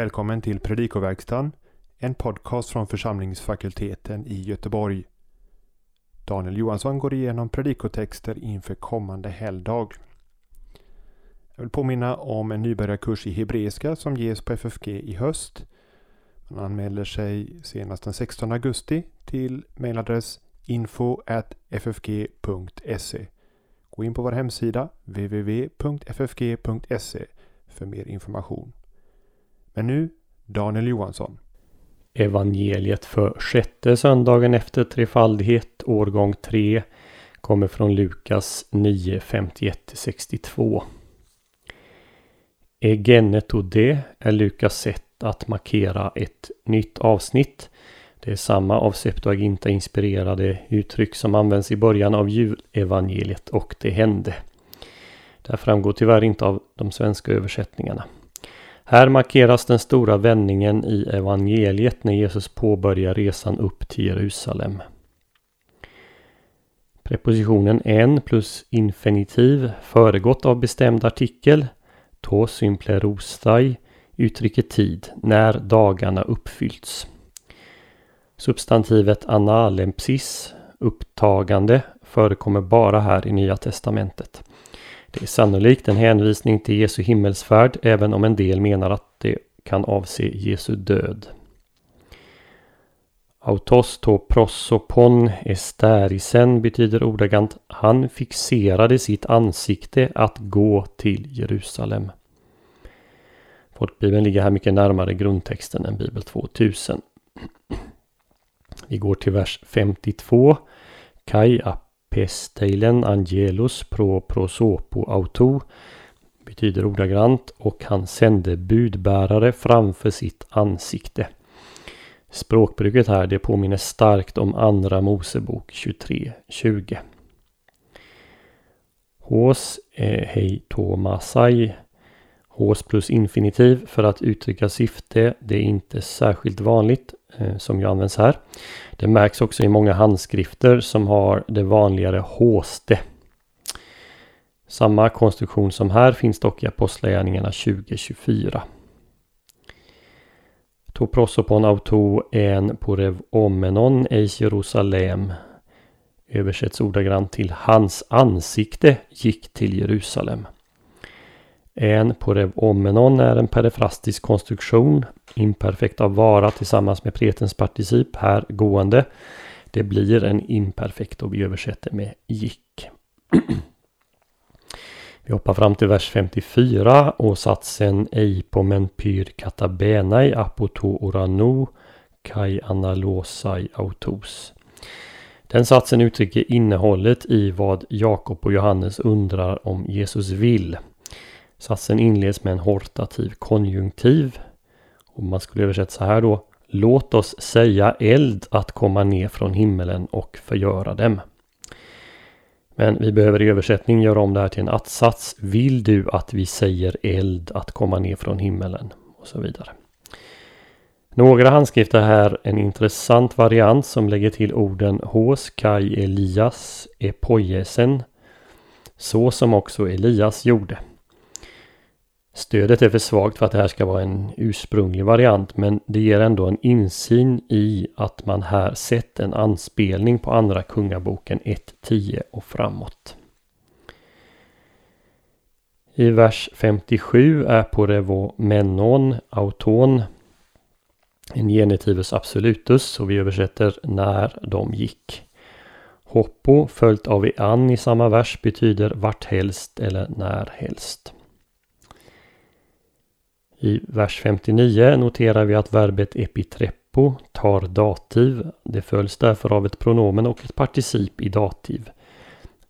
Välkommen till Predikoverkstan, en podcast från församlingsfakulteten i Göteborg. Daniel Johansson går igenom predikotexter inför kommande helgdag. Jag vill påminna om en nybörjarkurs i hebreiska som ges på FFG i höst. Man anmäler sig senast den 16 augusti till mejladress info.ffg.se. Gå in på vår hemsida www.ffg.se för mer information. Men nu Daniel Johansson. Evangeliet för sjätte söndagen efter trefaldighet, årgång 3, kommer från Lukas 9, 51-62. Egenetode är Lukas sätt att markera ett nytt avsnitt. Det är samma av Septuaginta inspirerade uttryck som används i början av julevangeliet och det hände. Det här framgår tyvärr inte av de svenska översättningarna. Här markeras den stora vändningen i evangeliet när Jesus påbörjar resan upp till Jerusalem. Prepositionen en plus infinitiv föregått av bestämd artikel, to symplerostai, uttrycker tid, när dagarna uppfyllts. Substantivet analempsis, upptagande, förekommer bara här i Nya Testamentet. Det är sannolikt en hänvisning till Jesu himmelsfärd även om en del menar att det kan avse Jesu död. Autos to prosopon esterisen betyder ordagrant Han fixerade sitt ansikte att gå till Jerusalem. Folkbibeln ligger här mycket närmare grundtexten än Bibel 2000. Vi går till vers 52. Kai Pesteilen Angelus pro prosopo auto betyder ordagrant och han sände budbärare framför sitt ansikte. Språkbruket här det påminner starkt om Andra Mosebok 23.20. Hos är hej tomasai. Hos plus infinitiv för att uttrycka syfte. Det är inte särskilt vanligt Eh, som ju används här. Det märks också i många handskrifter som har det vanligare håste. Samma konstruktion som här finns dock i Apostlagärningarna 2024. To prosopon auto en porev omenon eis Jerusalem översätts ordagrant till hans ansikte gick till Jerusalem. En porev omenon är en perifrastisk konstruktion imperfekt av vara tillsammans med pretens particip, här gående. Det blir en imperfekt och vi översätter med gick. vi hoppar fram till vers 54 och satsen Eipomen pyr katabenai apoto orano kai analosai autos. Den satsen uttrycker innehållet i vad Jakob och Johannes undrar om Jesus vill. Satsen inleds med en hortativ konjunktiv och man skulle översätta så här då. Låt oss säga eld att komma ner från himmelen och förgöra dem. Men vi behöver i översättning göra om det här till en att-sats. Vill du att vi säger eld att komma ner från himmelen? Och så vidare. Några handskrifter här en intressant variant som lägger till orden hos Kai Elias epojesen. Så som också Elias gjorde. Stödet är för svagt för att det här ska vara en ursprunglig variant men det ger ändå en insyn i att man här sett en anspelning på Andra Kungaboken 1.10 och framåt. I vers 57 är Porevo menon auton en genitivus absolutus och vi översätter när de gick. Hoppo följt av an i samma vers betyder vart helst eller när helst. I vers 59 noterar vi att verbet epitreppo tar dativ. Det följs därför av ett pronomen och ett particip i dativ.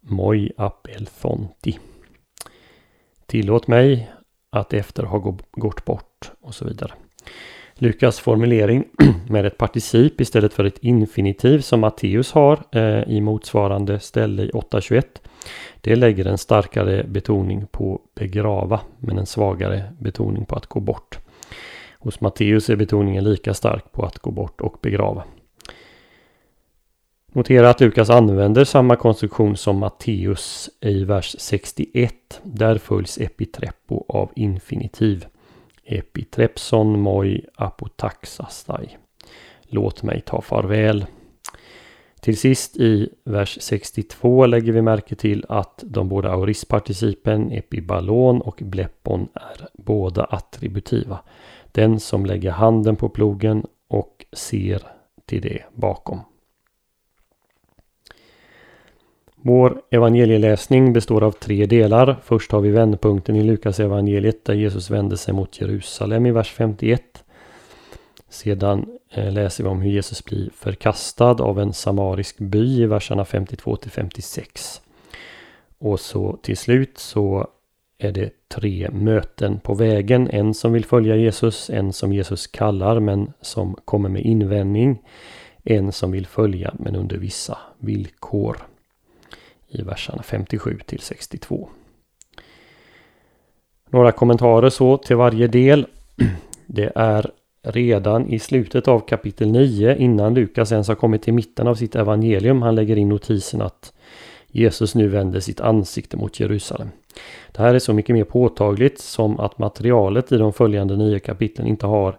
Moi apelfonti. Tillåt mig att efter ha gått bort och så vidare. Lukas formulering med ett particip istället för ett infinitiv som Matteus har eh, i motsvarande ställe i 8.21 det lägger en starkare betoning på begrava men en svagare betoning på att gå bort. Hos Matteus är betoningen lika stark på att gå bort och begrava. Notera att Lukas använder samma konstruktion som Matteus i vers 61. Där följs epitreppo av infinitiv. Epitrepson moi apotaxastai. Låt mig ta farväl. Till sist i vers 62 lägger vi märke till att de båda aoristparticipen epibalon och bleppon är båda attributiva. Den som lägger handen på plogen och ser till det bakom. Vår evangelieläsning består av tre delar. Först har vi vändpunkten i Lukas evangeliet där Jesus vänder sig mot Jerusalem i vers 51. Sedan eh, läser vi om hur Jesus blir förkastad av en samarisk by i verserna 52 till 56. Och så till slut så är det tre möten på vägen. En som vill följa Jesus, en som Jesus kallar men som kommer med invändning. En som vill följa men under vissa villkor. I verserna 57 till 62. Några kommentarer så till varje del. Det är redan i slutet av kapitel 9 innan Lukas ens har kommit till mitten av sitt evangelium. Han lägger in notisen att Jesus nu vänder sitt ansikte mot Jerusalem. Det här är så mycket mer påtagligt som att materialet i de följande nio kapitlen inte har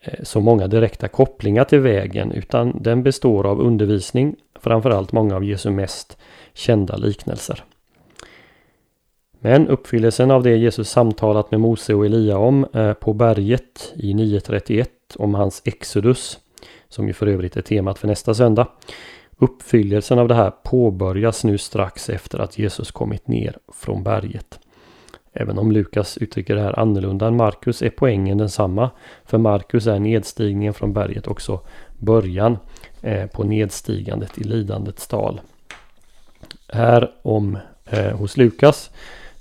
eh, så många direkta kopplingar till vägen utan den består av undervisning, framförallt många av Jesu mest kända liknelser. Men uppfyllelsen av det Jesus samtalat med Mose och Elia om eh, på berget i 9.31 om hans Exodus, som ju för övrigt är temat för nästa söndag. Uppfyllelsen av det här påbörjas nu strax efter att Jesus kommit ner från berget. Även om Lukas uttrycker det här annorlunda än Markus är poängen densamma. För Markus är nedstigningen från berget också början eh, på nedstigandet i lidandets tal. Här om eh, hos Lukas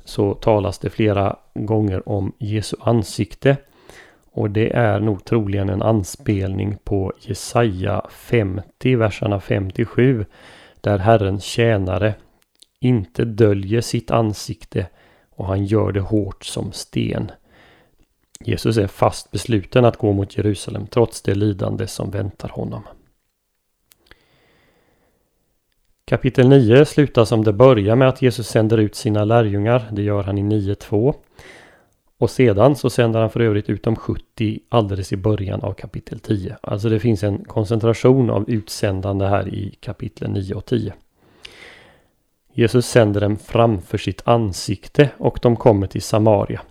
så talas det flera gånger om Jesu ansikte. Och det är nog troligen en anspelning på Jesaja 50, verserna 57. Där Herrens tjänare inte döljer sitt ansikte och han gör det hårt som sten. Jesus är fast besluten att gå mot Jerusalem trots det lidande som väntar honom. Kapitel 9 slutar som det börjar med att Jesus sänder ut sina lärjungar. Det gör han i 9.2. Och sedan så sänder han för övrigt ut de 70 alldeles i början av kapitel 10. Alltså det finns en koncentration av utsändande här i kapitel 9 och 10. Jesus sänder dem framför sitt ansikte och de kommer till Samaria.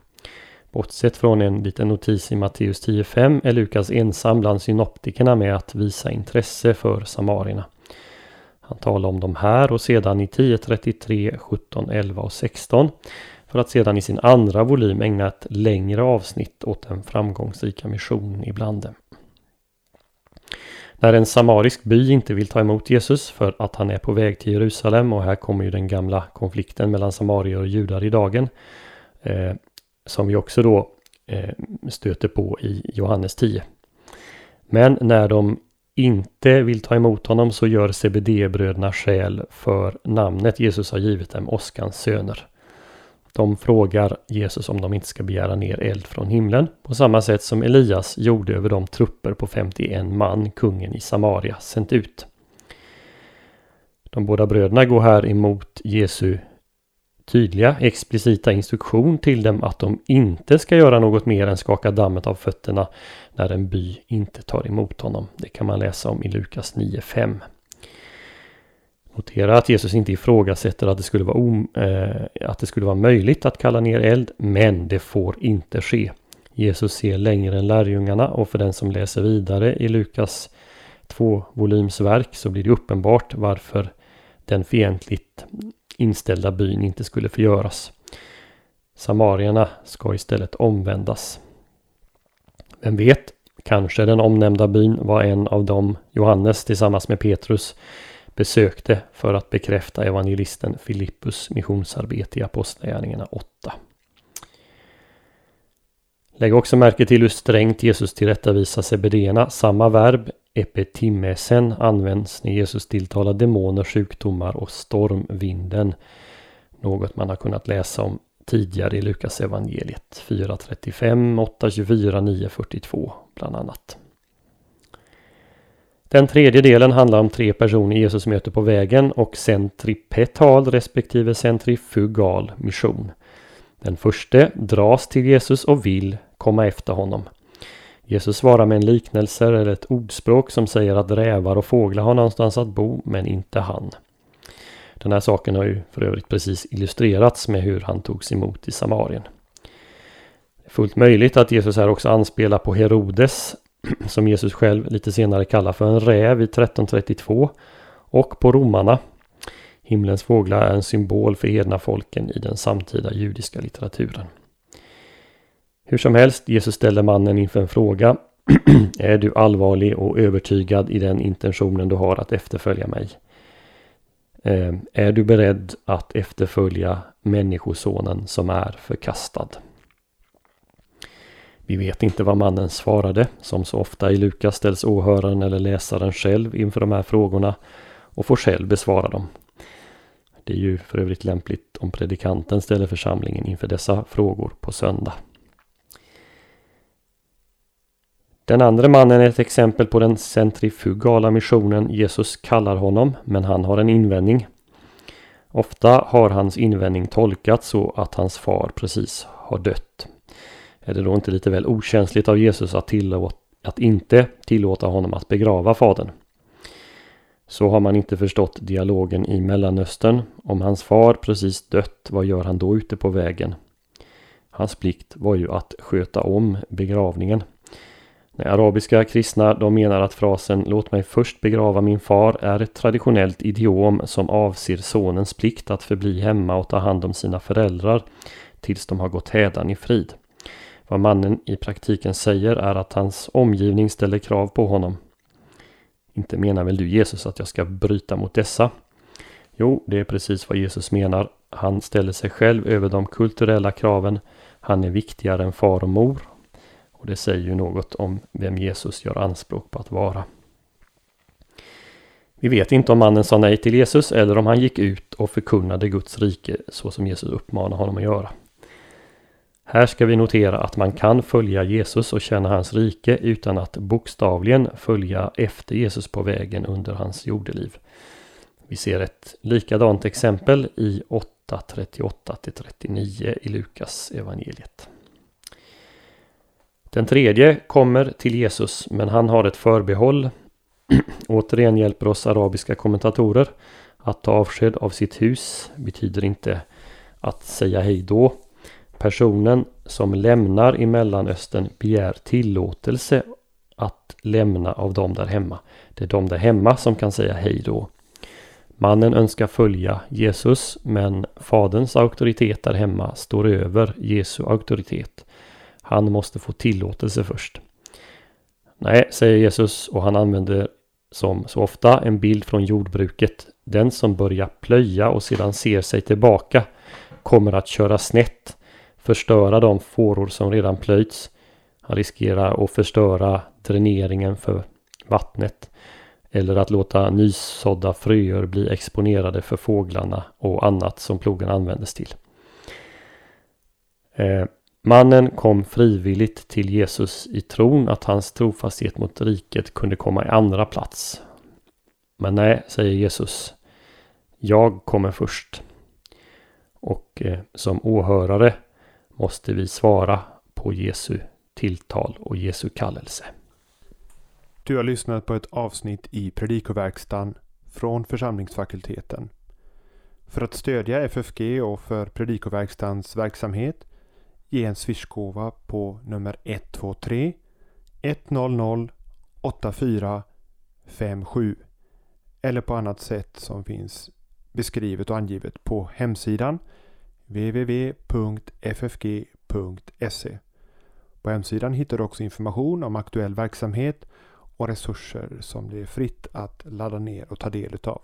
Bortsett från en liten notis i Matteus 10.5 är Lukas ensam bland synoptikerna med att visa intresse för samarierna. Han talar om dem här och sedan i 10-33, 17, 11 och 16. För att sedan i sin andra volym ägna ett längre avsnitt åt den framgångsrika missionen ibland dem. När en samarisk by inte vill ta emot Jesus för att han är på väg till Jerusalem och här kommer ju den gamla konflikten mellan samarier och judar i dagen. Eh, som vi också då eh, stöter på i Johannes 10. Men när de inte vill ta emot honom så gör CBD-bröderna skäl för namnet Jesus har givit dem, Oskans söner. De frågar Jesus om de inte ska begära ner eld från himlen på samma sätt som Elias gjorde över de trupper på 51 man kungen i Samaria sänt ut. De båda bröderna går här emot Jesu tydliga explicita instruktion till dem att de inte ska göra något mer än skaka dammet av fötterna när en by inte tar emot honom. Det kan man läsa om i Lukas 9.5. Notera att Jesus inte ifrågasätter att det, skulle vara om, eh, att det skulle vara möjligt att kalla ner eld, men det får inte ske. Jesus ser längre än lärjungarna och för den som läser vidare i Lukas två volymsverk så blir det uppenbart varför den fientligt inställda byn inte skulle förgöras. Samarierna ska istället omvändas. Vem vet, kanske den omnämnda byn var en av dem Johannes tillsammans med Petrus besökte för att bekräfta evangelisten Filippus missionsarbete i Apostlagärningarna 8. Lägg också märke till hur strängt Jesus tillrättavisar sebedena. Samma verb, epitimesen, används när Jesus tilltalar demoner, sjukdomar och stormvinden. Något man har kunnat läsa om tidigare i Lukas evangeliet 4.35, 8.24, 9.42 bland annat. Den tredje delen handlar om tre personer Jesus möter på vägen och centripetal respektive centrifugal mission. Den första dras till Jesus och vill komma efter honom. Jesus svarar med en liknelse eller ett ordspråk som säger att rävar och fåglar har någonstans att bo, men inte han. Den här saken har ju för övrigt precis illustrerats med hur han togs emot i Samarien. Det är fullt möjligt att Jesus här också anspelar på Herodes, som Jesus själv lite senare kallar för en räv i 1332, och på romarna. Himlens fåglar är en symbol för hedna folken i den samtida judiska litteraturen. Hur som helst, Jesus ställer mannen inför en fråga. är du allvarlig och övertygad i den intentionen du har att efterfölja mig? Eh, är du beredd att efterfölja Människosonen som är förkastad? Vi vet inte vad mannen svarade. Som så ofta i Lukas ställs åhöraren eller läsaren själv inför de här frågorna och får själv besvara dem. Det är ju för övrigt lämpligt om predikanten ställer församlingen inför dessa frågor på söndag. Den andra mannen är ett exempel på den centrifugala missionen Jesus kallar honom, men han har en invändning. Ofta har hans invändning tolkats så att hans far precis har dött. Är det då inte lite väl okänsligt av Jesus att, tillåta, att inte tillåta honom att begrava fadern? Så har man inte förstått dialogen i Mellanöstern. Om hans far precis dött, vad gör han då ute på vägen? Hans plikt var ju att sköta om begravningen. De arabiska kristna de menar att frasen ”låt mig först begrava min far” är ett traditionellt idiom som avser sonens plikt att förbli hemma och ta hand om sina föräldrar tills de har gått hädan i frid. Vad mannen i praktiken säger är att hans omgivning ställer krav på honom. Inte menar väl du Jesus att jag ska bryta mot dessa? Jo, det är precis vad Jesus menar. Han ställer sig själv över de kulturella kraven. Han är viktigare än far och mor och det säger ju något om vem Jesus gör anspråk på att vara. Vi vet inte om mannen sa nej till Jesus eller om han gick ut och förkunnade Guds rike så som Jesus uppmanar honom att göra. Här ska vi notera att man kan följa Jesus och känna hans rike utan att bokstavligen följa efter Jesus på vägen under hans jordeliv. Vi ser ett likadant exempel i 8.38-39 i Lukas evangeliet. Den tredje kommer till Jesus men han har ett förbehåll. Återigen hjälper oss arabiska kommentatorer. Att ta avsked av sitt hus betyder inte att säga hej då. Personen som lämnar i Mellanöstern begär tillåtelse att lämna av dem där hemma. Det är de där hemma som kan säga hej då. Mannen önskar följa Jesus men faderns auktoritet där hemma står över Jesu auktoritet. Han måste få tillåtelse först. Nej, säger Jesus och han använder som så ofta en bild från jordbruket. Den som börjar plöja och sedan ser sig tillbaka kommer att köra snett, förstöra de fåror som redan plöjts. Han riskerar att förstöra dräneringen för vattnet eller att låta nysådda fröer bli exponerade för fåglarna och annat som plogen användes till. Eh, Mannen kom frivilligt till Jesus i tron att hans trofasthet mot riket kunde komma i andra plats. Men nej, säger Jesus. Jag kommer först. Och eh, som åhörare måste vi svara på Jesu tilltal och Jesu kallelse. Du har lyssnat på ett avsnitt i Predikoverkstan från församlingsfakulteten. För att stödja FFG och för Predikoverkstans verksamhet ge en swishgåva på nummer 123 100 8457 eller på annat sätt som finns beskrivet och angivet på hemsidan www.ffg.se. På hemsidan hittar du också information om aktuell verksamhet och resurser som det är fritt att ladda ner och ta del utav.